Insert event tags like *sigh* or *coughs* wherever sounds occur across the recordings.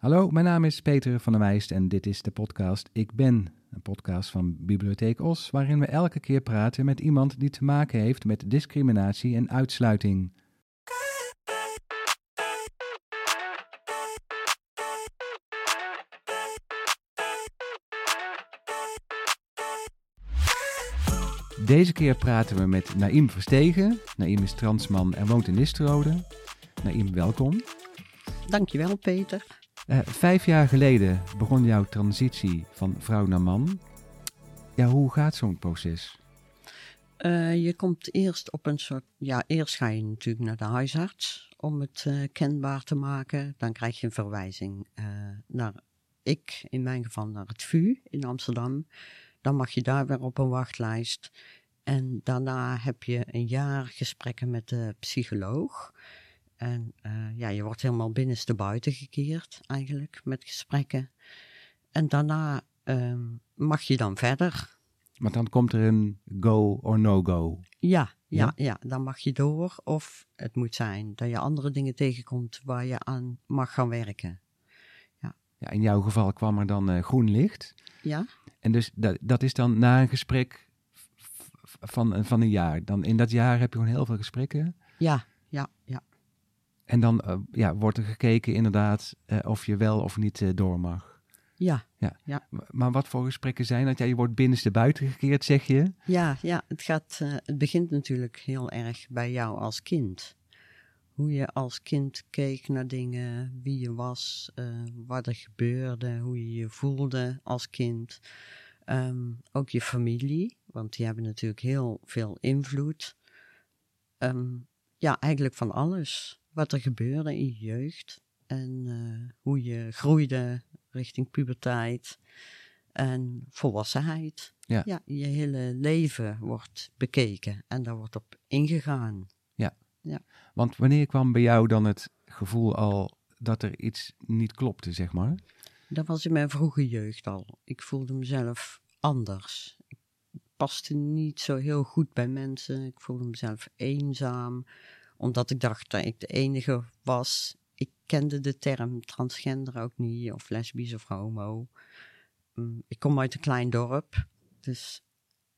Hallo, mijn naam is Peter van der Meijst en dit is de podcast Ik Ben. Een podcast van Bibliotheek Os, waarin we elke keer praten met iemand die te maken heeft met discriminatie en uitsluiting. Deze keer praten we met Naïm Verstegen. Naïm is transman en woont in Nisterode. Naïm, welkom. Dankjewel, Peter. Uh, vijf jaar geleden begon jouw transitie van vrouw naar man. Ja, hoe gaat zo'n proces? Uh, je komt eerst op een soort. Ja, eerst ga je natuurlijk naar de huisarts om het uh, kenbaar te maken. Dan krijg je een verwijzing naar ik, in mijn geval naar het VU in Amsterdam. Dan mag je daar weer op een wachtlijst. En daarna heb je een jaar gesprekken met de psycholoog. En uh, ja, je wordt helemaal binnenste buiten gekeerd, eigenlijk, met gesprekken. En daarna um, mag je dan verder. Maar dan komt er een go or no go. Ja, ja, ja, ja, dan mag je door. Of het moet zijn dat je andere dingen tegenkomt waar je aan mag gaan werken. Ja, ja in jouw geval kwam er dan uh, groen licht. Ja. En dus dat, dat is dan na een gesprek van, van een jaar. Dan in dat jaar heb je gewoon heel veel gesprekken. Ja, ja, ja. En dan uh, ja, wordt er gekeken inderdaad uh, of je wel of niet uh, door mag. Ja, ja. ja. Maar wat voor gesprekken zijn dat? Ja, je wordt binnenste buiten gekeerd, zeg je? Ja, ja het, gaat, het begint natuurlijk heel erg bij jou als kind. Hoe je als kind keek naar dingen, wie je was, wat er gebeurde, hoe je je voelde als kind. Um, ook je familie, want die hebben natuurlijk heel veel invloed. Um, ja, eigenlijk van alles wat er gebeurde in je jeugd en uh, hoe je groeide richting puberteit en volwassenheid. Ja. ja, je hele leven wordt bekeken en daar wordt op ingegaan. Ja. ja. Want wanneer kwam bij jou dan het gevoel al dat er iets niet klopte, zeg maar? Dat was in mijn vroege jeugd al. Ik voelde mezelf anders. Ik paste niet zo heel goed bij mensen. Ik voelde mezelf eenzaam omdat ik dacht dat ik de enige was. Ik kende de term transgender ook niet, of lesbisch of homo. Mm, ik kom uit een klein dorp, dus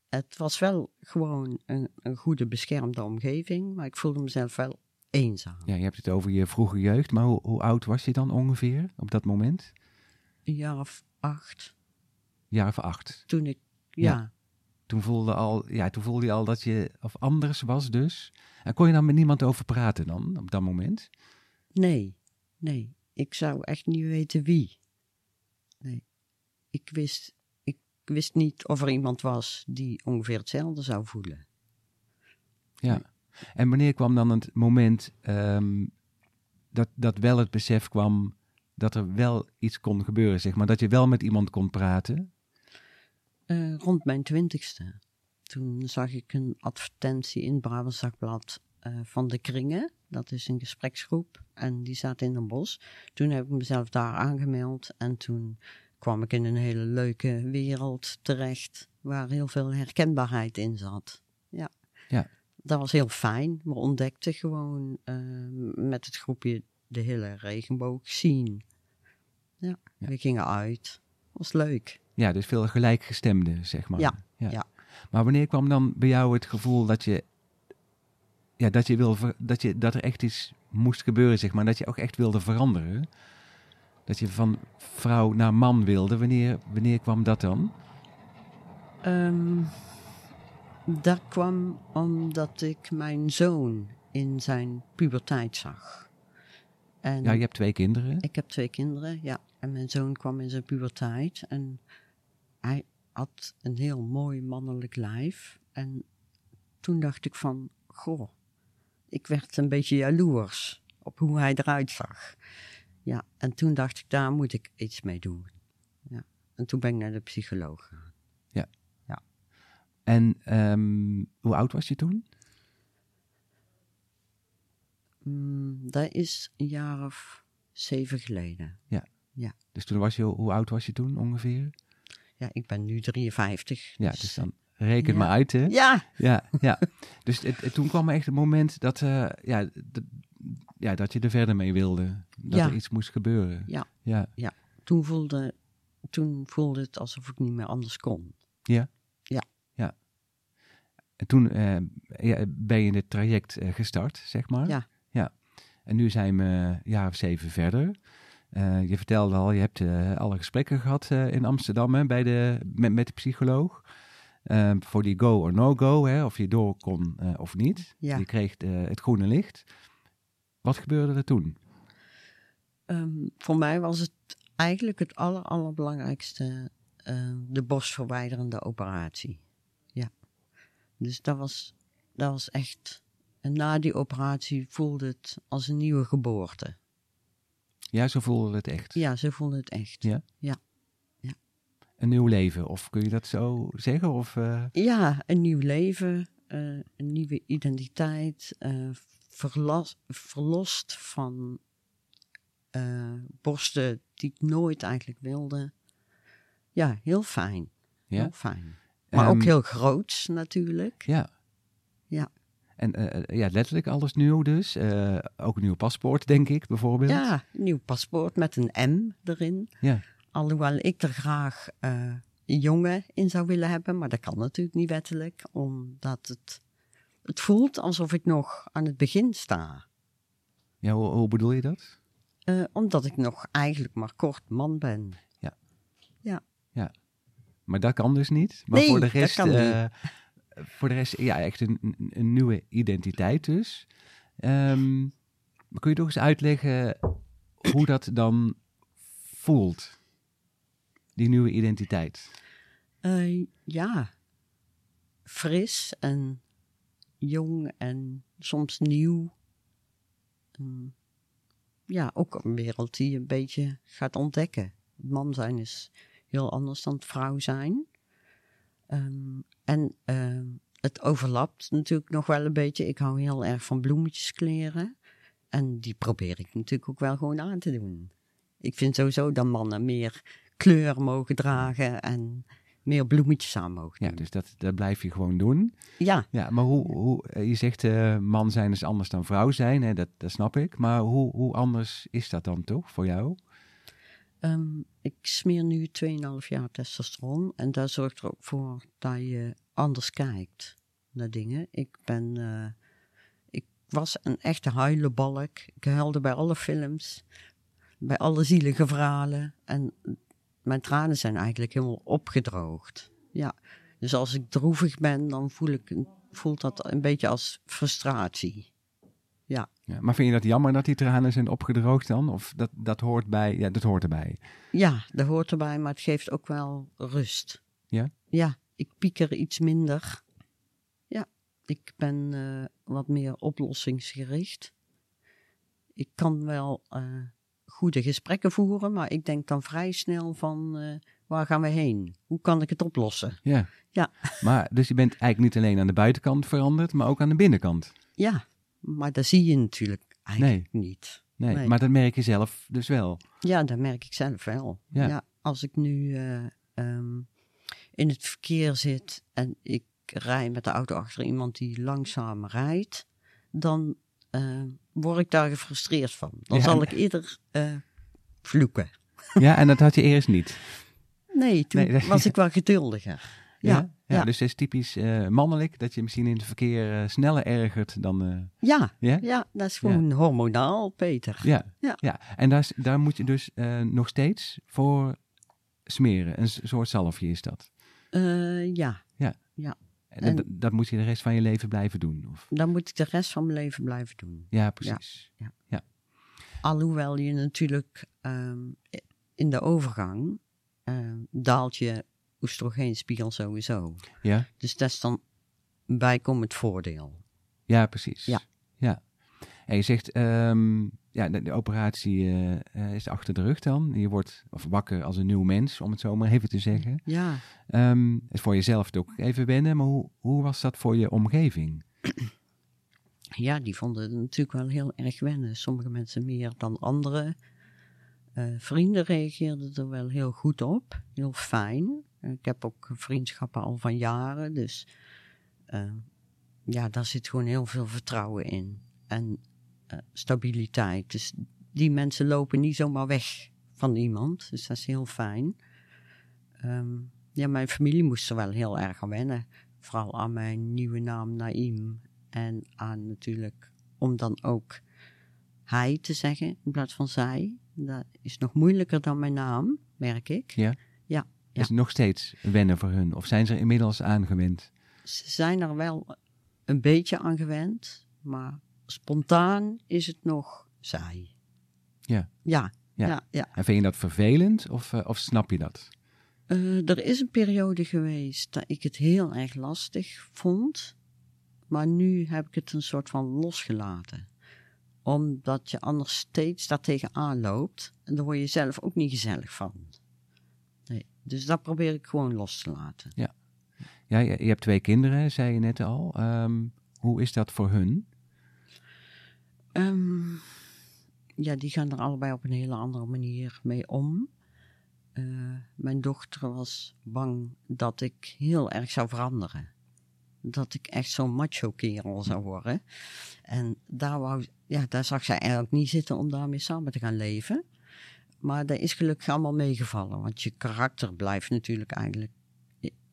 het was wel gewoon een, een goede beschermde omgeving, maar ik voelde mezelf wel eenzaam. Ja, je hebt het over je vroege jeugd, maar hoe, hoe oud was je dan ongeveer op dat moment? Een jaar of acht. Jaar of acht? Toen ik, ja. ja. Toen voelde, al, ja, toen voelde je al dat je of anders was dus. En kon je dan met niemand over praten dan, op dat moment? Nee, nee. Ik zou echt niet weten wie. Nee. Ik wist, ik wist niet of er iemand was die ongeveer hetzelfde zou voelen. Ja. Nee. En wanneer kwam dan het moment um, dat, dat wel het besef kwam dat er wel iets kon gebeuren, zeg maar? Dat je wel met iemand kon praten? Uh, rond mijn twintigste. Toen zag ik een advertentie in het Brabants Dagblad uh, van de Kringen. Dat is een gespreksgroep en die staat in een bos. Toen heb ik mezelf daar aangemeld en toen kwam ik in een hele leuke wereld terecht waar heel veel herkenbaarheid in zat. Ja. ja. Dat was heel fijn. We ontdekten gewoon uh, met het groepje de hele regenboog zien. Ja, ja. we gingen uit. was leuk. Ja, dus veel gelijkgestemden, zeg maar. Ja, ja. ja. Maar wanneer kwam dan bij jou het gevoel dat je, ja, dat je wil, dat je, dat er echt iets moest gebeuren, zeg maar, dat je ook echt wilde veranderen? Dat je van vrouw naar man wilde. Wanneer, wanneer kwam dat dan? Um, dat kwam omdat ik mijn zoon in zijn puberteit zag. En ja, je hebt twee kinderen. Ik heb twee kinderen, ja. En mijn zoon kwam in zijn puberteit en hij had een heel mooi mannelijk lijf. En toen dacht ik van, goh, ik werd een beetje jaloers op hoe hij eruit zag. Ja, en toen dacht ik, daar moet ik iets mee doen. Ja. En toen ben ik naar de psycholoog gegaan. Ja. Ja. En um, hoe oud was je toen? Mm, dat is een jaar of zeven geleden. Ja. Ja. Dus toen was je, hoe oud was je toen ongeveer? Ja, ik ben nu 53. Ja, dus, dus dan reken ja. maar uit, hè? Ja. Ja, ja. *laughs* dus het, het, toen kwam echt het moment dat, uh, ja, ja, dat je er verder mee wilde. Dat Ja. er iets moest gebeuren. Ja. Ja. Toen voelde, toen voelde het alsof ik niet meer anders kon. En toen eh, ja, ben je in het traject eh, gestart, zeg maar. Ja. ja. En nu zijn we een jaar of zeven verder. Eh, je vertelde al, je hebt eh, alle gesprekken gehad eh, in Amsterdam hè, bij de, met, met de psycholoog. Eh, voor die go or no go, hè, of je door kon of niet. Ja. Je kreeg het groene licht. Wat gebeurde er toen? Ehm, voor mij was het eigenlijk het aller, allerbelangrijkste eh, de borstverwijderende operatie. Ja. Dus dat was, dat was echt. En na die operatie voelde het als een nieuwe geboorte. Ja, zo voelde het echt. Ja, ze voelde het echt. Ja. Ja. Een nieuw leven, of kun je dat zo zeggen? Of, eh, Ja, een nieuw leven, eh, een nieuwe identiteit, eh, verlas- verlost van borsten die ik nooit eigenlijk wilde. Ja, heel fijn. ja? Heel fijn. Maar ook Ehm, heel groots natuurlijk. Ja. Ja. En eh, ja, letterlijk alles nieuw dus. Eh, ook een nieuw paspoort, denk ik, bijvoorbeeld. Ja, een nieuw paspoort met een M erin. Ja. Alhoewel ik er graag eh, een jongen in zou willen hebben, maar dat kan natuurlijk niet wettelijk, omdat het, het voelt alsof ik nog aan het begin sta. Ja, hoe, hoe bedoel je dat? Eh, omdat ik nog eigenlijk maar kort man ben. Maar dat kan dus niet. Maar Nee, voor de dat rest, eh, voor de rest, ja, echt een, nieuwe identiteit dus. Ehm, kun je toch eens uitleggen hoe dat dan voelt? Die nieuwe identiteit. Eh, ja, fris en jong en soms nieuw. Mm, ja, ook een wereld die je een beetje gaat ontdekken. Man zijn is heel anders dan vrouw zijn. Ehm, en ehm, het overlapt natuurlijk nog wel een beetje. Ik hou heel erg van bloemetjeskleren. En die probeer ik natuurlijk ook wel gewoon aan te doen. Ik vind sowieso dat mannen meer kleur mogen dragen en meer bloemetjes aan mogen Ja, dus dat, dat blijf je gewoon doen. Ja, Ja, maar hoe, hoe eh, je zegt eh, man zijn is anders dan vrouw zijn, hè, dat, dat snap ik. Maar hoe, hoe anders is dat dan toch voor jou? Ehm, ik smeer nu 2,5 jaar testosteron. En dat zorgt er ook voor dat je anders kijkt naar dingen. Ik ben... eh, ik was een echte huilenbalk. Ik huilde bij alle films. Bij alle zielige verhalen. En mijn tranen zijn eigenlijk helemaal opgedroogd. Ja. Dus als ik droevig ben, dan voel ik, voelt dat een beetje als frustratie. Ja, maar vind je dat jammer dat die tranen zijn opgedroogd dan? Of dat, dat hoort bij, ja, dat hoort erbij. Ja, dat hoort erbij, maar het geeft ook wel rust. Ja? Ja, ik pieker iets minder. Ja, ik ben eh, wat meer oplossingsgericht. Ik kan wel eh, goede gesprekken voeren, maar ik denk dan vrij snel van eh, waar gaan we heen? Hoe kan ik het oplossen? Ja. Ja. Maar dus je bent eigenlijk niet alleen aan de buitenkant veranderd, maar ook aan de binnenkant. Ja, maar dat zie je natuurlijk eigenlijk niet. Nee, Nee. maar dat merk je zelf dus wel. Ja, dat merk ik zelf wel. Ja. Ja. als ik nu eh, ehm, in het verkeer zit en ik rij met de auto achter iemand die langzaam rijdt, dan eh, word ik daar gefrustreerd van. Dan Ja, zal ik eerder eh, vloeken. Ja, en dat had je eerst niet. Nee, toen Nee, was ik wel geduldiger. Ja, ja. Ja. Dus het is typisch eh, mannelijk dat je misschien in het verkeer eh, sneller ergert dan... eh, Ja, ja? ja, dat is gewoon hormonaal, Peter. Ja. Ja. ja. En daar, daar moet je dus nog steeds voor smeren. Een soort zalfje is dat. Eh, ja, En, En- dat, dat moet je de rest van je leven blijven doen. Of? dan moet ik de rest van mijn leven blijven doen. Ja, precies. Alhoewel je natuurlijk ehm, in de overgang ehm, daalt je oestrogeenspiegel sowieso. Ja, Dus dat is dan bijkomend voordeel. ja precies. Ja. ja. En je zegt, ehm, ja, de, de operatie eh, eh, is achter de rug dan. Je wordt of wakker als een nieuw mens, om het zo maar even te zeggen. Ja, Ehm, het is voor jezelf ook even wennen, maar hoe, hoe was dat voor je omgeving? *clears throat* ja, die vonden het natuurlijk wel heel erg wennen. Sommige mensen meer dan anderen. Eh, vrienden reageerden er wel heel goed op. Heel fijn. Ik heb ook vriendschappen al van jaren. Dus eh, ja, daar zit gewoon heel veel vertrouwen in. En eh, stabiliteit. Dus die mensen lopen niet zomaar weg van iemand. Dus dat is heel fijn. Ehm, ja, mijn familie moest er wel heel erg aan wennen. Vooral aan mijn nieuwe naam Naïm. En aan natuurlijk om dan ook hij te zeggen in plaats van zij. Dat is nog moeilijker dan mijn naam, merk ik. Ja? Is het nog steeds wennen voor hun? Of zijn ze er inmiddels aangewend? Ze zijn er wel een beetje aan gewend, maar spontaan is het nog zij. Ja. Ja, Ja. ja, ja. En vind je dat vervelend of, eh, of snap je dat? Eh, er is een periode geweest dat ik het heel erg lastig vond. Maar nu heb ik het een soort van losgelaten. Omdat je anders steeds daar tegenaan loopt. En daar word je zelf ook niet gezellig van. Dus dat probeer ik gewoon los te laten. Ja, je, je hebt twee kinderen, zei je net al. Ehm, hoe is dat voor hun? Ehm, ja, die gaan er allebei op een hele andere manier mee om. Eh, mijn dochter was bang dat ik heel erg zou veranderen. Dat ik echt zo'n macho kerel zou worden. En daar, wou, ja, daar zag zij eigenlijk niet zitten om daarmee samen te gaan leven. Maar dat is gelukkig allemaal meegevallen. Want je karakter blijft natuurlijk eigenlijk...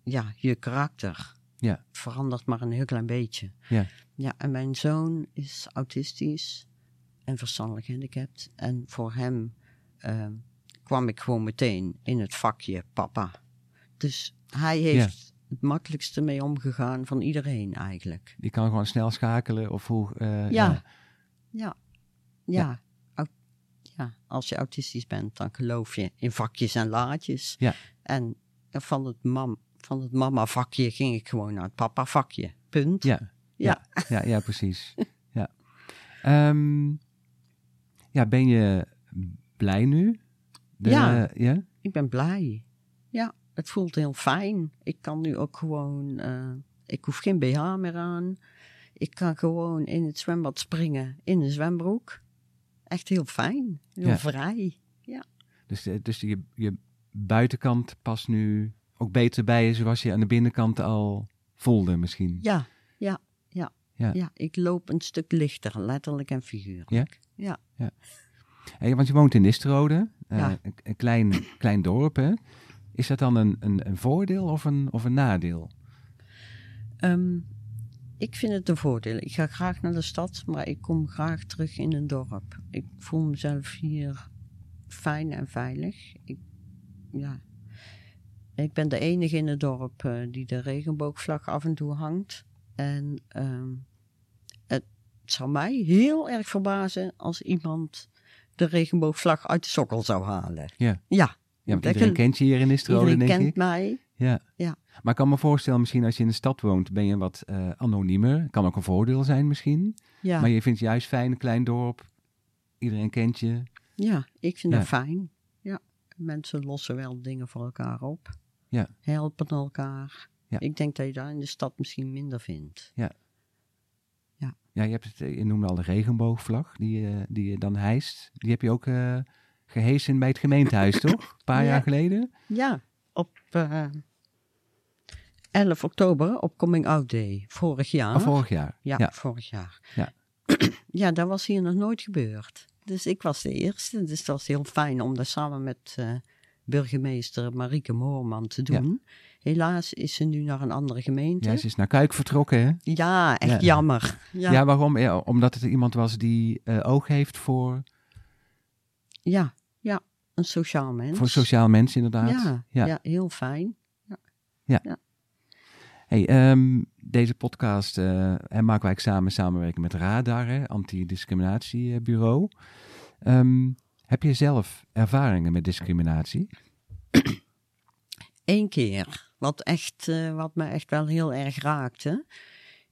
Ja, je karakter Ja. verandert maar een heel klein beetje. Ja. Ja, en mijn zoon is autistisch en verstandelijk gehandicapt. En voor hem ehm, kwam ik gewoon meteen in het vakje papa. Dus hij heeft het makkelijkste mee omgegaan van iedereen eigenlijk. Die kan gewoon snel schakelen of hoe... eh, Ja. Ja. Ja. Ja. Als je autistisch bent, dan geloof je in vakjes en laadjes. Ja. En van het, mam, van het mama vakje ging ik gewoon naar het papa vakje. Punt. Ja, Ja. ja, ja, precies. *laughs* ja. Ehm, ja, ben je blij nu? De- Ja. ja? Ik ben blij. Ja, het voelt heel fijn. Ik kan nu ook gewoon, eh, ik hoef geen BH meer aan. Ik kan gewoon in het zwembad springen in een zwembroek. Echt heel fijn, heel Ja. vrij. Dus, eh, dus je, je buitenkant past nu ook beter bij je zoals je aan de binnenkant al voelde misschien. Ja, ja, ja. Ja. Ja, ik loop een stuk lichter, letterlijk en figuurlijk. Ja? Hey, want je woont in Nisterode, eh, Ja. een, een klein, klein dorp hè? Is dat dan een, een, een voordeel of een, of een nadeel? Ehm, ik vind het een voordeel. Ik ga graag naar de stad, maar ik kom graag terug in een dorp. Ik voel mezelf hier fijn en veilig. Ik, ja. ik ben de enige in het dorp eh, die de regenboogvlag af en toe hangt. En ehm, het zou mij heel erg verbazen als iemand de regenboogvlag uit de sokkel zou halen. Ja. Ja, Ja, want iedereen kent je hier in iedereen denk kent ik. mij. Ja. Ja. Maar ik kan me voorstellen, misschien als je in de stad woont, ben je wat eh, anoniemer. Kan ook een voordeel zijn misschien. Ja. Maar je vindt het juist fijn, een klein dorp. Iedereen kent je. Ja, ik vind Ja. dat fijn. Ja, mensen lossen wel dingen voor elkaar op. Ja. Helpen elkaar. Ja. Ik denk dat je dat in de stad misschien minder vindt. Ja, je, hebt het, eh, je noemde al de regenboogvlag die, je- die je dan hijst. Die heb je ook eh gehesen bij het gemeentehuis, *coughs* toch? Een paar Ja. jaar geleden? Ja, op eh 11 oktober, op Coming Out Day, vorig jaar. Of vorig jaar? ja, ja. vorig jaar. Ja. *clears throat* ja, dat was hier nog nooit gebeurd. Dus ik was de eerste. Dus dat was heel fijn om dat samen met eh, burgemeester Marieke Moorman te Ja. doen. Helaas is ze nu naar een andere gemeente. Ja, ze is naar Kuik vertrokken, hè? Ja, echt Ja. jammer. Ja, Ja, waarom? Ja, omdat het iemand was die eh, oog heeft voor, ja, ja, een sociaal mens. voor sociaal mensen, inderdaad. ja, Ja. ja. heel fijn. Hey, ehm, deze podcast en maken wij samen samenwerken met Radar, Antidiscriminatiebureau. Ehm, heb je zelf ervaringen met discriminatie? Eén keer, wat, echt, eh, wat me echt wel heel erg raakte.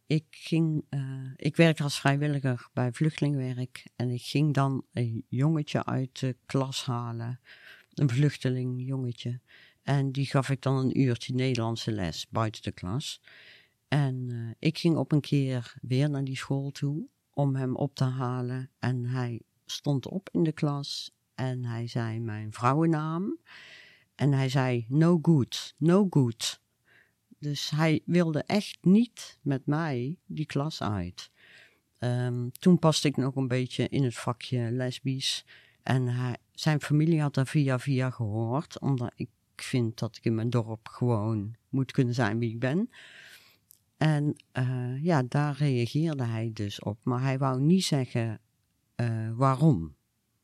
Ik, ging, eh, ik werkte als vrijwilliger bij vluchtelingenwerk. En ik ging dan een jongetje uit de klas halen. Een vluchteling jongetje. En die gaf ik dan een uurtje Nederlandse les buiten de klas. En eh, ik ging op een keer weer naar die school toe om hem op te halen. En hij stond op in de klas en hij zei mijn vrouwennaam. En hij zei no good, no good. Dus hij wilde echt niet met mij die klas uit. ehm, toen paste ik nog een beetje in het vakje lesbisch. En hij, zijn familie had daar via via gehoord, omdat ik vind dat ik in mijn dorp gewoon moet kunnen zijn wie ik ben. En eh, ja, daar reageerde hij dus op. Maar hij wou niet zeggen eh, waarom.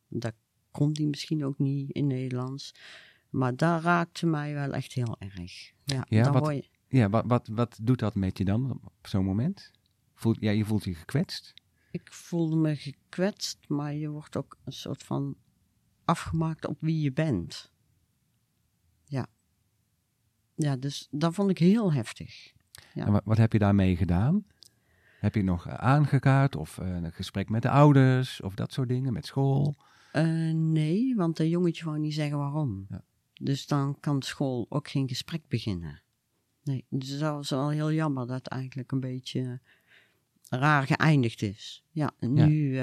Dat kon hij misschien ook niet in Nederlands. Maar dat raakte mij wel echt heel erg. Ja, wat- je- Ja, wat, wat, wat doet dat met je dan op zo'n moment? Voelt, ja, je voelt je gekwetst. ik voelde me gekwetst, maar je wordt ook een soort van afgemaakt op wie je bent. Ja. Dus dat vond ik heel heftig. Ja. En wat, wat heb je daarmee gedaan? Heb je nog eh, aangekaart of eh, een gesprek met de ouders of dat soort dingen, met school? Eh, nee, want een jongetje wou niet zeggen waarom. Ja. Dus dan kan school ook geen gesprek beginnen. Nee, dus dat was wel heel jammer dat het eigenlijk een beetje raar geëindigd is. Ja, nu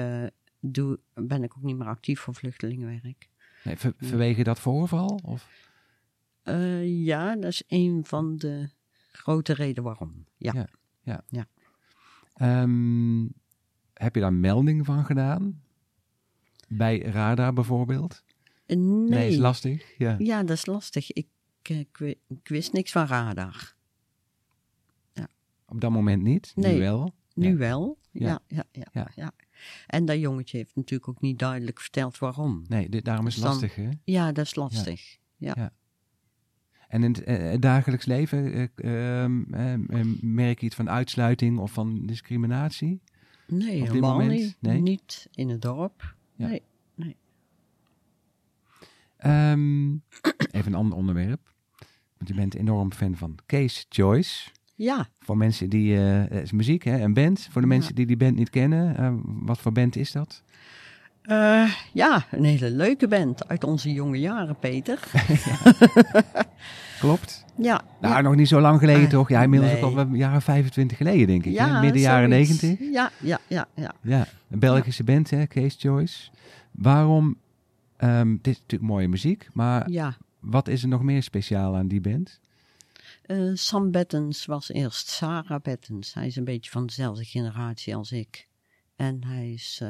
doe, ben ik ook niet meer actief voor vluchtelingenwerk. Nee, ver- vanwege dat voorval? Of? Eh, ja, dat is een van de grote redenen waarom. Ja. Ja. Ehm, heb je daar melding van gedaan? Bij Radar bijvoorbeeld? Eh, nee. Nee, is lastig. Ja. Ja, dat is lastig. Ik, eh, ik, wi- ik wist niks van radar. Op dat moment niet, nu Nee. wel. Nu Ja. wel. Ja. Ja. Ja, ja, Ja. ja, En dat jongetje heeft natuurlijk ook niet duidelijk verteld waarom. Nee, dit, daarom is het Dus lastig, hè? Ja, dat is lastig. Ja. En in het eh, dagelijks leven, eh, ehm, ehm, ehm, merk je iets van uitsluiting of van discriminatie? Nee, dit helemaal niet. Nee? Niet in het dorp. Ja. Nee. Ehm, even een ander onderwerp. Want je bent enorm fan van Case Choice. Ja, Voor mensen die, eh, is muziek, hè, een band. Voor de Ja. mensen die die band niet kennen, wat voor band is dat? Eh, ja, een hele leuke band uit onze jonge jaren, Peter. *laughs* Klopt. Ja, Nou, ja. nog niet zo lang geleden Eh, toch? Ja, inmiddels nee. ook al jaren 25 geleden, denk ik. hè? ja Midden jaren zoiets. 90. Ja, ja, ja, ja. Ja, een Belgische band, hè, Case Choice. Waarom, ehm het is natuurlijk mooie muziek, maar ja. wat is er nog meer speciaal aan die band? Eh, Sam Bettens was eerst Sarah Bettens. Hij is een beetje van dezelfde generatie als ik. En hij is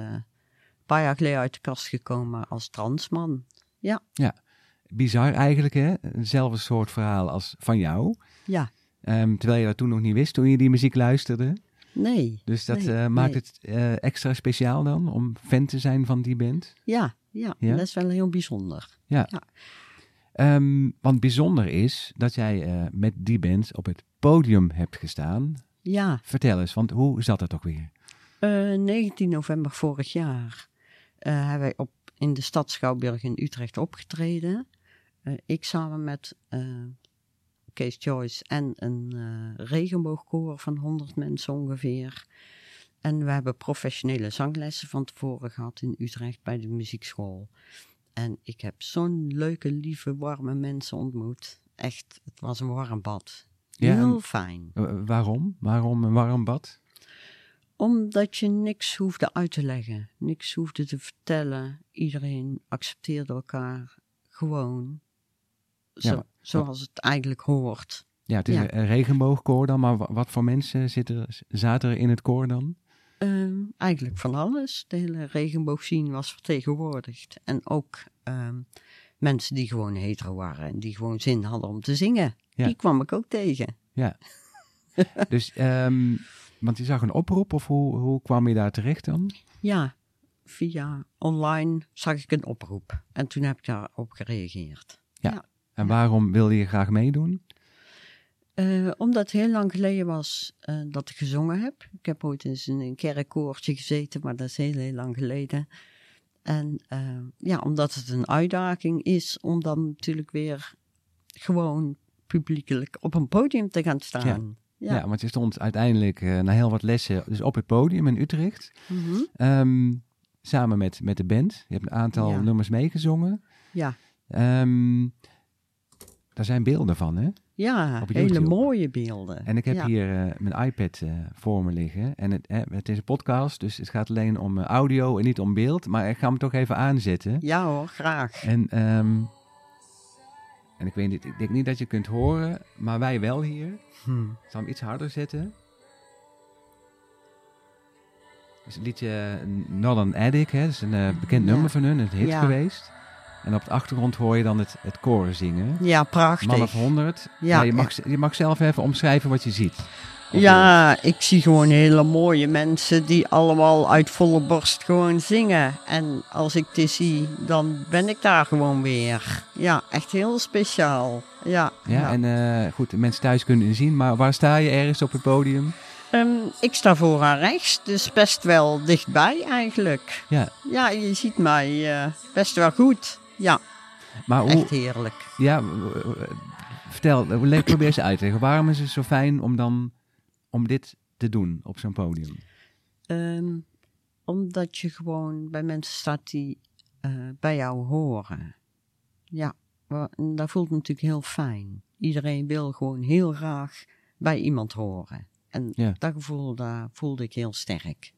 paar jaar geleden uit de kast gekomen als transman. Bizar eigenlijk, hè? Hetzelfde soort verhaal als van jou. Ja, Ehm, terwijl je dat toen nog niet wist, toen je die muziek luisterde. nee. Dus dat Nee, eh, maakt nee. het eh, extra speciaal dan, om fan te zijn van die band. Ja, ja, Ja? dat is wel heel bijzonder. Ehm, want bijzonder is dat jij eh, met die band op het podium hebt gestaan. Ja, Vertel eens, want hoe zat dat toch weer? eh, 19 november vorig jaar eh, hebben wij op, in de stad Schouwburg in Utrecht opgetreden. Eh, ik samen met eh Kees Joyce en een regenboogkoor van 100 mensen ongeveer. En we hebben professionele zanglessen van tevoren gehad in Utrecht bij de muziekschool. En ik heb zo'n leuke, lieve, warme mensen ontmoet. Echt, het was een warm bad. Ja, Heel fijn. Waarom? Waarom een warm bad? Omdat je niks hoefde uit te leggen, niks hoefde te vertellen. Iedereen accepteerde elkaar gewoon Ja, zo, zoals het eigenlijk hoort. Ja, het is Ja. een- regenboogkoor dan, maar wa- wat voor mensen zitten, zaten er in het koor dan? Ehm, eigenlijk van alles. De hele regenboogscene was vertegenwoordigd. En ook ehm, mensen die gewoon hetero waren en die gewoon zin hadden om te zingen. Ja. Die kwam ik ook tegen. *laughs* Dus, ehm, want je zag een oproep of hoe, hoe kwam je daar terecht dan? Ja, via online zag ik een oproep. En toen heb ik daarop gereageerd. En waarom wilde je graag meedoen? Eh, omdat het heel lang geleden was eh, dat ik gezongen heb. Ik heb ooit eens in een kerkkoortje gezeten, maar dat is heel, heel lang geleden. En eh, ja, omdat het een uitdaging is om dan natuurlijk weer gewoon publiekelijk op een podium te gaan staan. Ja. Ja. want je stond uiteindelijk eh, na heel wat lessen dus op het podium in Utrecht. Mhm. Ehm, samen met, met de band. Je hebt een aantal Ja. nummers meegezongen. ja. Ehm, daar zijn beelden van, hè? ja hele mooie beelden. En ik heb ja. hier eh, mijn iPad eh, voor me liggen. En het, eh, het is een podcast, dus het gaat alleen om audio en niet om beeld. Maar ik ga hem toch even aanzetten. Ja hoor, graag. En, ehm, en ik weet niet, ik denk niet dat je kunt horen, maar wij wel hier. Hm. Ik zal hem iets harder zetten. is het liedje Not an Addict, hè? Dat is een eh, bekend Ja. nummer van hun, een hit Ja. geweest. En op de achtergrond hoor je dan het, het koren zingen. Ja, prachtig. Man of 100. Ja, Ja, je, mag, je mag zelf even omschrijven wat je ziet. Of Ja, ik zie gewoon hele mooie mensen die allemaal uit volle borst gewoon zingen. En als ik dit zie, dan ben ik daar gewoon weer. Ja, echt heel speciaal. Ja, Ja, ja. en eh, goed, de mensen thuis kunnen zien, maar waar sta je ergens op het podium? Ehm, ik sta vooraan rechts, dus best wel dichtbij eigenlijk. Ja, Ja, je ziet mij eh, best wel goed. Ja, maar hoe, echt heerlijk. ja, vertel, probeer eens uit te leggen. Waarom is het zo fijn om dan, om dit te doen op zo'n podium? Ehm, omdat je gewoon bij mensen staat die eh, bij jou horen. Ja, dat voelt natuurlijk heel fijn. Iedereen wil gewoon heel graag bij iemand horen. En Ja. dat gevoel daar voelde ik heel sterk.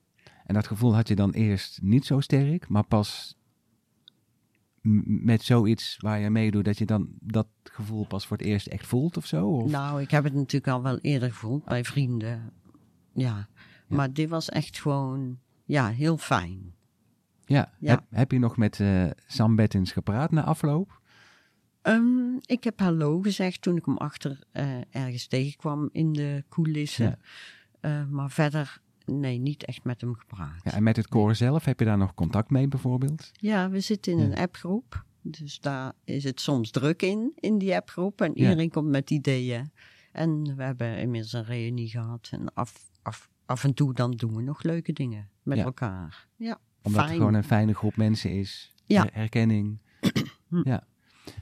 En dat gevoel had je dan eerst niet zo sterk, maar pas met zoiets waar je meedoet, dat je dan dat gevoel pas voor het eerst echt voelt of zo? Of? Nou, ik heb het natuurlijk al wel eerder gevoeld bij vrienden. Ja, Ja. maar dit was echt gewoon, ja, heel fijn. ja. ja. Heb, heb je nog met eh, Sam Bettins gepraat na afloop? Ehm, ik heb hallo gezegd toen ik hem achter eh, ergens tegenkwam in de coulissen. Ja. Eh, maar verder, nee, niet echt met hem gepraat. Ja, en met het koor zelf, heb je daar nog contact mee bijvoorbeeld? Ja, we zitten in Ja. een appgroep. Dus daar is het soms druk in, in die appgroep. En Ja. iedereen komt met ideeën. En we hebben inmiddels een reunie gehad. En af, af, af en toe dan doen we nog leuke dingen met elkaar. Ja, Omdat fijn. het gewoon een fijne groep mensen is. Ja. Herkenning. *clears throat* ja.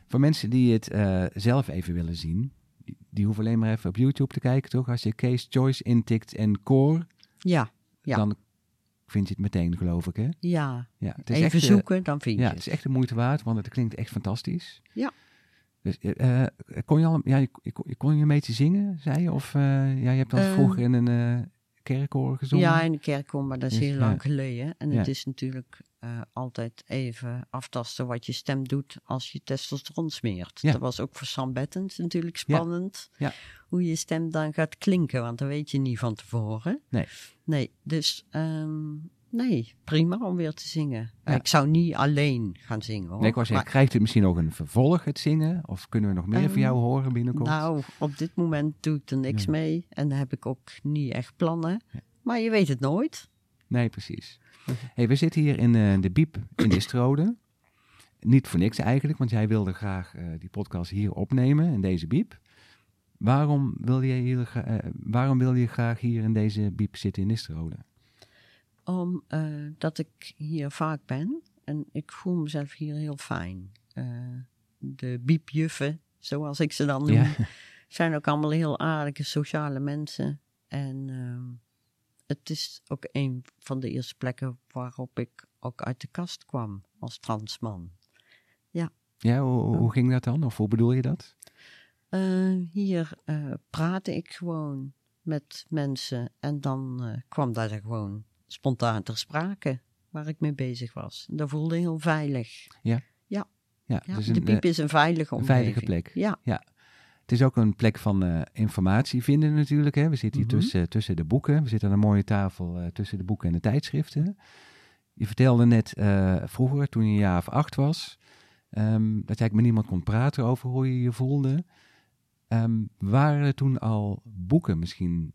Voor mensen die het eh, zelf even willen zien, die, die hoeven alleen maar even op YouTube te kijken, toch? Als je Case Choice intikt en Core, Ja, Ja. dan vind je het meteen, geloof ik, hè? ja. Ja, het is Even echt, eh, zoeken, dan vind je Ja, het. het is echt de moeite waard, want het klinkt echt fantastisch. Ja. Dus, eh, eh, kon je al, ja, je, je kon- je een beetje zingen, zei je? Of eh, ja, je hebt al Eh, vroeger in een kerkkoor gezongen? Ja, in de kerkkom, maar dat is Dus, heel lang geleden. En het is natuurlijk eh, altijd even aftasten wat je stem doet als je testosteron smeert. Dat was ook voor Sam Bettens natuurlijk spannend. Ja. Hoe je stem dan gaat klinken, want dat weet je niet van tevoren. Nee. Nee, dus ehm, nee, prima om weer te zingen. Ja. Ik zou niet alleen gaan zingen hoor. Nee, ik was zeggen, krijgt het misschien nog een vervolg, het zingen? Of kunnen we nog meer van Ehm, jou horen binnenkort? Nou, op dit moment doe ik er niks Ja. mee. En dan heb ik ook niet echt plannen. Ja. Maar je weet het nooit. Nee, precies. Hey, we zitten hier in eh, de Biep in de Strode. Niet voor niks eigenlijk, want jij wilde graag eh, die podcast hier opnemen, in deze Biep. Waarom wil je, hier, eh, waarom wil je graag hier in deze Biep zitten in Nistrode? Omdat dat ik hier vaak ben. En ik voel mezelf hier heel fijn. Eh, de biepjuffen, zoals ik ze dan noem, Ja. *laughs* zijn ook allemaal heel aardige sociale mensen. En ehm, het is ook een van de eerste plekken waarop ik ook uit de kast kwam als transman. Ja, hoe, hoe ging dat dan? Of hoe bedoel je dat? Eh, hier eh, praatte ik gewoon met mensen en dan eh, kwam dat er gewoon spontaan ter sprake waar ik mee bezig was. Dat voelde heel veilig. Ja, Ja, dus de een, piep eh, is een veilige een omgeving. veilige plek. Ja, Het is ook een plek van eh, informatie vinden natuurlijk. Hè. We zitten hier Mhm. tussen, tussen de boeken. We zitten aan een mooie tafel eh, tussen de boeken en de tijdschriften. Je vertelde net eh, vroeger, toen je een jaar of acht was, ehm, dat je eigenlijk met niemand kon praten over hoe je je voelde. Ehm, waren er toen al boeken misschien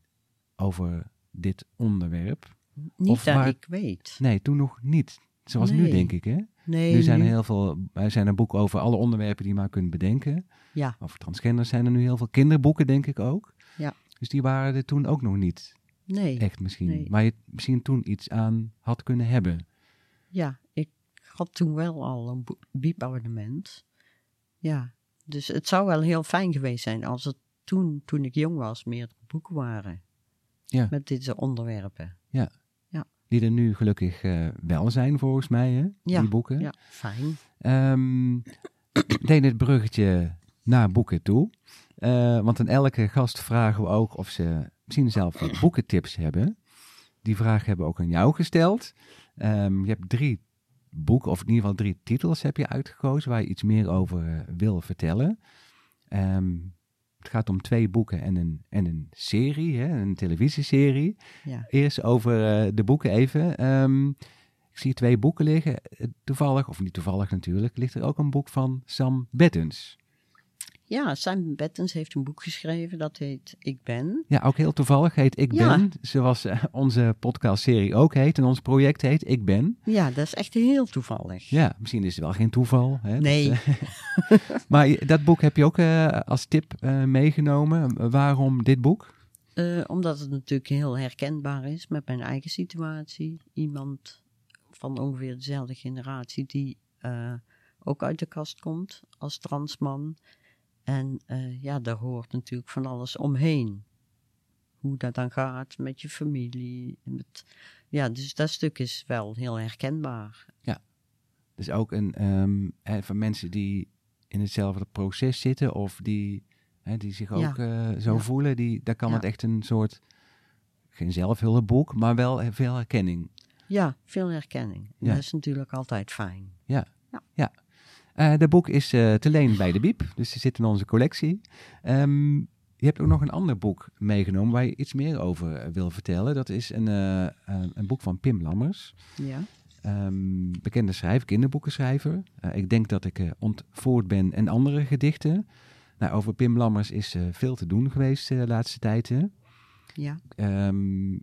over dit onderwerp? Niet Of dat ik weet. Nee, toen nog niet. Zoals nu, denk ik. Hè? Nee, nu zijn er heel veel. Er zijn er boeken over alle onderwerpen die je maar kunt bedenken. Ja, Over transgenders zijn er nu heel veel kinderboeken, denk ik ook. Ja. Dus die waren er toen ook nog niet nee. echt misschien. Nee. Waar je misschien toen iets aan had kunnen hebben. Ja, ik had toen wel al een bo- biepabonnement. Ja, dus het zou wel heel fijn geweest zijn als het toen, toen ik jong was, meerdere boeken waren. Ja. Met deze onderwerpen. Die er nu gelukkig eh, wel zijn, volgens mij, hè? Ja, Die boeken. Ja, fijn. Ik *clears throat* deed het bruggetje naar boeken toe. Eh, want aan elke gast vragen we ook of ze misschien zelf wat boekentips hebben. Die vraag hebben we ook aan jou gesteld. Ehm, je hebt drie boeken, of in ieder geval drie titels heb je uitgekozen waar je iets meer over eh, wil vertellen. Ehm, het gaat om twee boeken en een, en een serie, hè, een televisieserie. Ja. Eerst over eh, de boeken even. Ehm, ik zie twee boeken liggen. Eh, Toevallig, of niet toevallig natuurlijk, ligt er ook een boek van Sam Bettens. Ja, Simon Bettens heeft een boek geschreven dat heet Ik Ben. Ja, ook heel toevallig heet Ik Ja. Ben, zoals eh, onze podcastserie ook heet en ons project heet Ik Ben. Ja, dat is echt heel toevallig. Ja, misschien is het wel geen toeval. Hè, dat, Nee. eh, *laughs* *laughs* maar dat boek heb je ook eh, als tip meegenomen. Waarom dit boek? Omdat het natuurlijk heel herkenbaar is met mijn eigen situatie. Iemand van ongeveer dezelfde generatie die ook uit de kast komt als transman. En eh, ja, daar hoort natuurlijk van alles omheen. Hoe dat dan gaat met je familie. Met, ja, dus dat stuk is wel heel herkenbaar. Dus ook een, ehm, van mensen die in hetzelfde proces zitten of die, hè, die zich Ja. ook eh, zo Ja. voelen. Die, daar kan Ja. het echt een soort, geen zelfhulpboek, maar wel eh, veel herkenning. Ja, veel herkenning. En Ja. Dat is natuurlijk altijd fijn. Eh de boek is eh, te leen bij de Biep, dus die zit in onze collectie. Ehm, je hebt ook nog een ander boek meegenomen waar je iets meer over eh, wil vertellen. Dat is een, eh, eh, een boek van Pim Lammers. Ja, Ehm, bekende schrijver, kinderboekenschrijver. Eh, ik denk dat ik eh, ontvoerd ben en andere gedichten. Nou, over Pim Lammers is eh, veel te doen geweest eh, de laatste tijd. Hè? ja. Ehm,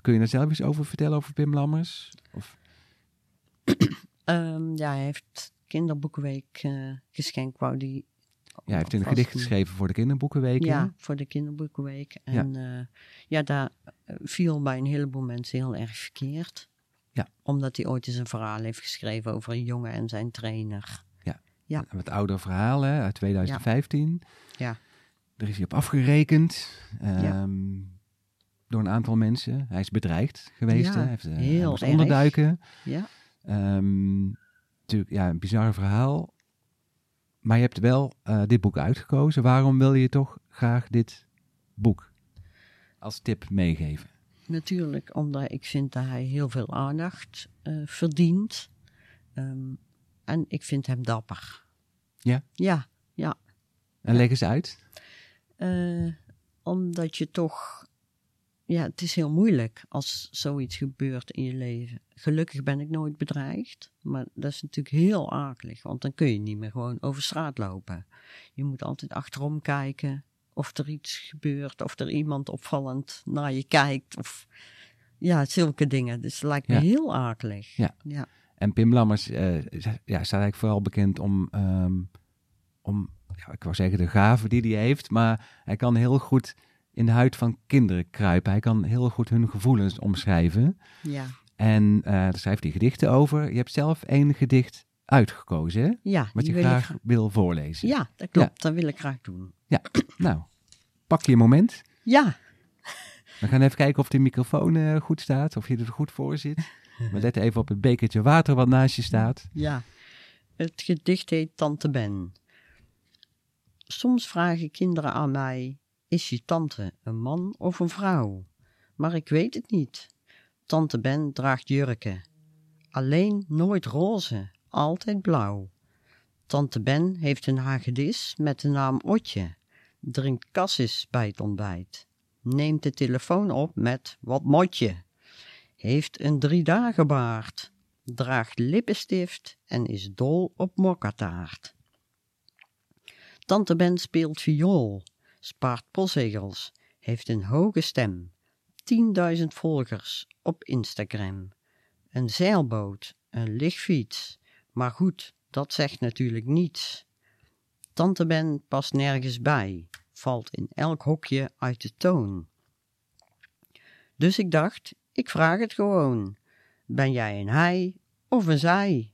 kun je daar zelf iets over vertellen over Pim Lammers? Of, ja, hij heeft kinderboekenweek eh, geschenk, wou die... ja, hij heeft een gedicht doen. geschreven voor de kinderboekenweek. Ja, voor de kinderboekenweek. En ja, ja daar eh, viel bij een heleboel mensen heel erg verkeerd. Ja. Omdat hij ooit eens een verhaal heeft geschreven over een jongen en zijn trainer. Ja. Een wat ouder verhaal hè, uit 2015. Ja. Er is hij op afgerekend. Ja. ehm, Door een aantal mensen. Hij is bedreigd geweest. Ja, hè? Hij heeft, eh, hij heel onderduiken. Ja, Ehm, natuurlijk, ja, een bizar verhaal. Maar je hebt wel eh, dit boek uitgekozen. Waarom wil je toch graag dit boek als tip meegeven? natuurlijk omdat ik vind dat hij heel veel aandacht eh, verdient. Ehm, en ik vind hem dapper. Ja? Ja, ja. En leg eens uit. Eh, omdat je toch. Ja, het is heel moeilijk als zoiets gebeurt in je leven. Gelukkig ben ik nooit bedreigd, maar dat is natuurlijk heel akelig, want dan kun je niet meer gewoon over straat lopen. Je moet altijd achterom kijken of er iets gebeurt, of er iemand opvallend naar je kijkt, of ja, zulke dingen. Dus het lijkt me Ja. heel akelig. Ja. ja. En Pim Lammers is- ja, staat eigenlijk vooral bekend om, ehm, om ja, ik wou zeggen de gave die hij heeft, maar hij kan heel goed in de huid van kinderen kruipen. Hij kan heel goed hun gevoelens omschrijven. ja. En eh daar schrijft hij gedichten over. Je hebt zelf één gedicht uitgekozen, hè? ja Wat je wil ik graag wil voorlezen. Ja, dat klopt. Dat wil ik graag doen. Nou, pak je een moment. Ja, We gaan even kijken of de microfoon eh, goed staat, of je er goed voor zit. We letten even op het bekertje water wat naast je staat. Ja, het gedicht heet Tante Ben. Soms vragen kinderen aan mij: Is je tante een man of een vrouw? Maar ik weet het niet. Tante Ben draagt jurken. Alleen nooit roze, altijd blauw. Tante Ben heeft een hagedis met de naam Otje. Drinkt kassis bij het ontbijt. Neemt de telefoon op met wat motje. Heeft een driedagen baard draagt lippenstift en is dol op mokkataart. Tante Ben speelt viool, spaart postzegels, heeft een hoge stem, 10.000 volgers op Instagram, een zeilboot, een lichtfiets, maar goed, dat zegt natuurlijk niets. Tante Ben past nergens bij, valt in elk hokje uit de toon. Dus ik dacht, ik vraag het gewoon. Ben jij een hij of een zij?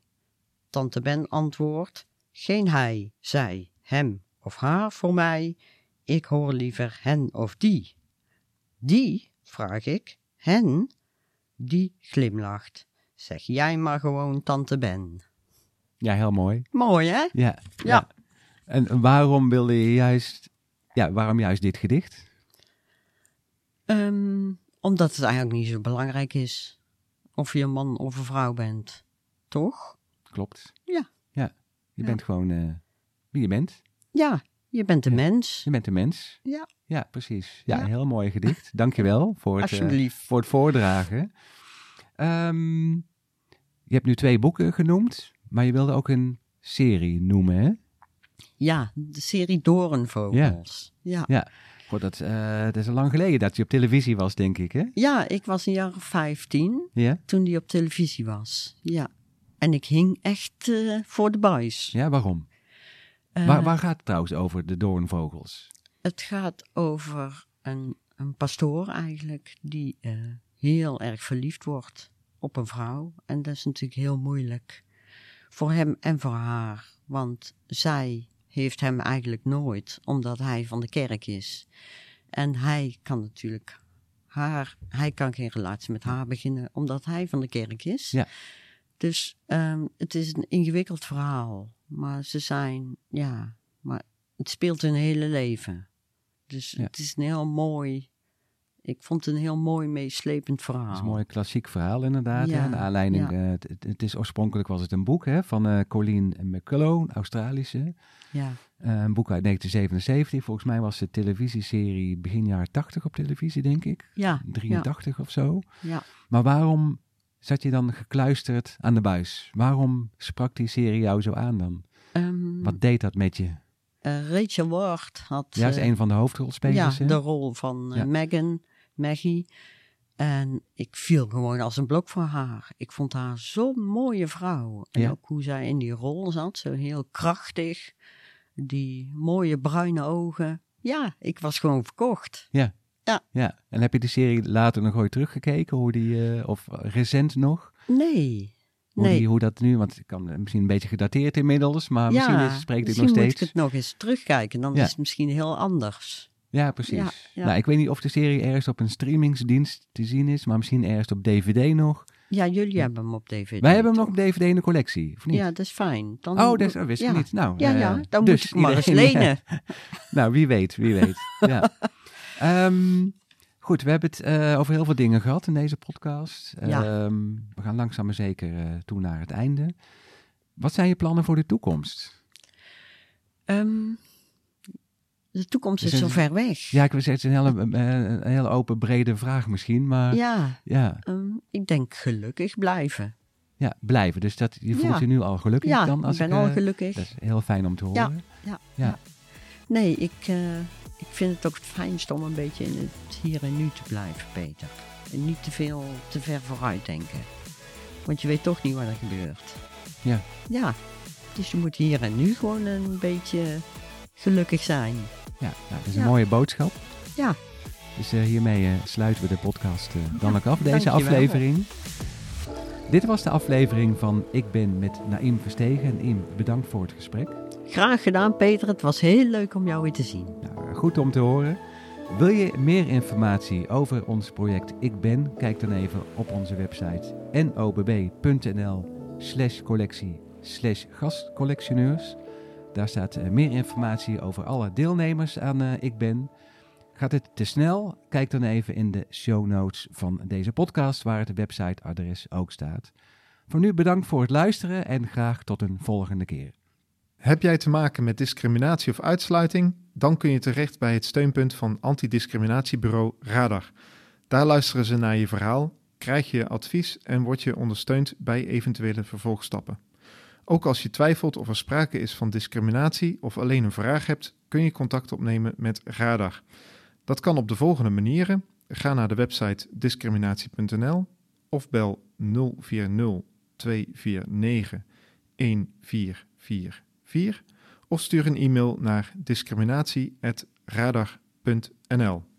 Tante Ben antwoordt, geen hij, zij, hem of haar voor mij. Ik hoor liever hen of die. Die, vraag ik, hen? Die glimlacht. Zeg jij maar gewoon Tante Ben. Ja, heel mooi. Mooi, hè? Ja. Ja. En waarom wilde je juist, ja, waarom juist dit gedicht? Ehm, omdat het eigenlijk niet zo belangrijk is of je een man of een vrouw bent. Toch? Klopt. Ja. Ja. Je Ja. bent gewoon eh, wie je bent. Ja, Je bent een mens. Je bent een mens. Ja. Ja, precies. Ja, Ja. een heel mooi gedicht. Dankjewel voor het, eh, voor het voordragen. Ehm, je hebt nu twee boeken genoemd, maar je wilde ook een serie noemen, hè? Ja, de serie Doornvogels. Ja. ja. God, dat, eh, dat is al lang geleden dat je op televisie was, denk ik, hè? ik was een jaar of 15 Ja? toen die op televisie was. Ja. En ik hing echt eh, voor de buis. Ja, waarom? Eh, waar, waar gaat het trouwens over, de doornvogels? Het gaat over een, een pastoor eigenlijk die eh, heel erg verliefd wordt op een vrouw. En dat is natuurlijk heel moeilijk voor hem en voor haar. Want zij heeft hem eigenlijk nooit, omdat hij van de kerk is. En hij kan natuurlijk haar, hij kan geen relatie met haar beginnen, omdat hij van de kerk is. Ja. Dus ehm, het is een ingewikkeld verhaal. Maar ze zijn, ja, maar het speelt hun hele leven. Dus Ja. het is een heel mooi, ik vond het een heel mooi meeslepend verhaal. Het is een mooi klassiek verhaal inderdaad. Ja, hè? De aanleiding, ja. eh, het, is oorspronkelijk was het een boek hè, van eh Colleen McCullough, een Australische. Ja, Eh, een boek uit 1977. Volgens mij was de televisieserie begin jaren 80 op televisie, denk ik. ja, 83 of zo. ja. Maar waarom zat je dan gekluisterd aan de buis? Waarom sprak die serie jou zo aan dan? Ehm, Wat deed dat met je? eh, Rachel Ward had Ja, is eh, een van de hoofdrolspelers. ja, de rol van eh, Ja. Megan, Maggie. En ik viel gewoon als een blok voor haar. Ik vond haar zo'n mooie vrouw. En Ja. ook hoe zij in die rol zat, zo heel krachtig. Die mooie bruine ogen. Ja, ik was gewoon verkocht. Ja, en heb je die serie later nog ooit teruggekeken? Hoe die, eh, of recent nog? Nee, Hoe, nee. die, hoe dat nu, want het kan misschien een beetje gedateerd inmiddels, maar misschien is, spreekt dit nog misschien moet steeds. ik het nog eens terugkijken. Dan Ja. is het misschien heel anders. Ja, precies. Ja, ja. Nou, ik weet niet of de serie ergens op een streamingsdienst te zien is, maar misschien ergens op DVD nog. Ja, jullie hebben hem op DVD. Wij hebben hem nog op DVD in de collectie, of niet? Ja, dat is fijn. Dan oh, dat, wist ik ja. niet. Nou, Ja, eh, ja, dan dus moet ik maar eens lenen. *laughs* Nou, wie weet, wie weet. ja. *laughs* Ehm, goed, we hebben het eh, over heel veel dingen gehad in deze podcast. Ja. Ehm, we gaan langzaam maar zeker eh, toe naar het einde. Wat zijn je plannen voor de toekomst? Ehm, de toekomst is zo ver weg. Ja, ik wil zeggen, het is een hele, eh, een hele open, brede vraag misschien, maar ja, Ja, ja, ik denk gelukkig blijven. blijven. Dus dat, je voelt Ja. je nu al gelukkig Ja, dan? Als ik ben ik, al gelukkig. Dat is heel fijn om te Ja. horen. Ja, Ja. ja. Nee, ik, ik vind het ook het fijnst om een beetje in het hier en nu te blijven, Peter. En niet te veel te ver vooruit denken. Want je weet toch niet wat er gebeurt. Ja. Ja, dus je moet hier en nu gewoon een beetje gelukkig zijn. Ja, nou, dat is een Ja. mooie boodschap. Ja. Dus eh, hiermee eh, sluiten we de podcast eh, dan Ja, ook af, deze dankjewel. aflevering. Dit was de aflevering van Ik ben met Naïm Verstegen. En Naïm, bedankt voor het gesprek. Graag gedaan, Peter. Het was heel leuk om jou weer te zien. Nou, goed om te horen. Wil je meer informatie over ons project Ik Ben? Kijk dan even op onze website nobb.nl slash collectie slash gastcollectioneurs. Daar staat eh, meer informatie over alle deelnemers aan eh, Ik Ben. Gaat het te snel? Kijk dan even in de show notes van deze podcast, waar het websiteadres ook staat. Voor nu bedankt voor het luisteren en graag tot een volgende keer. Heb jij te maken met discriminatie of uitsluiting? Dan kun je terecht bij het steunpunt van antidiscriminatiebureau Radar. Daar luisteren ze naar je verhaal, krijg je advies en word je ondersteund bij eventuele vervolgstappen. Ook als je twijfelt of er sprake is van discriminatie of alleen een vraag hebt, kun je contact opnemen met Radar. Dat kan op de volgende manieren. Ga naar de website discriminatie.nl of bel 040 249 1444 of stuur een e-mail naar discriminatie.radar.nl.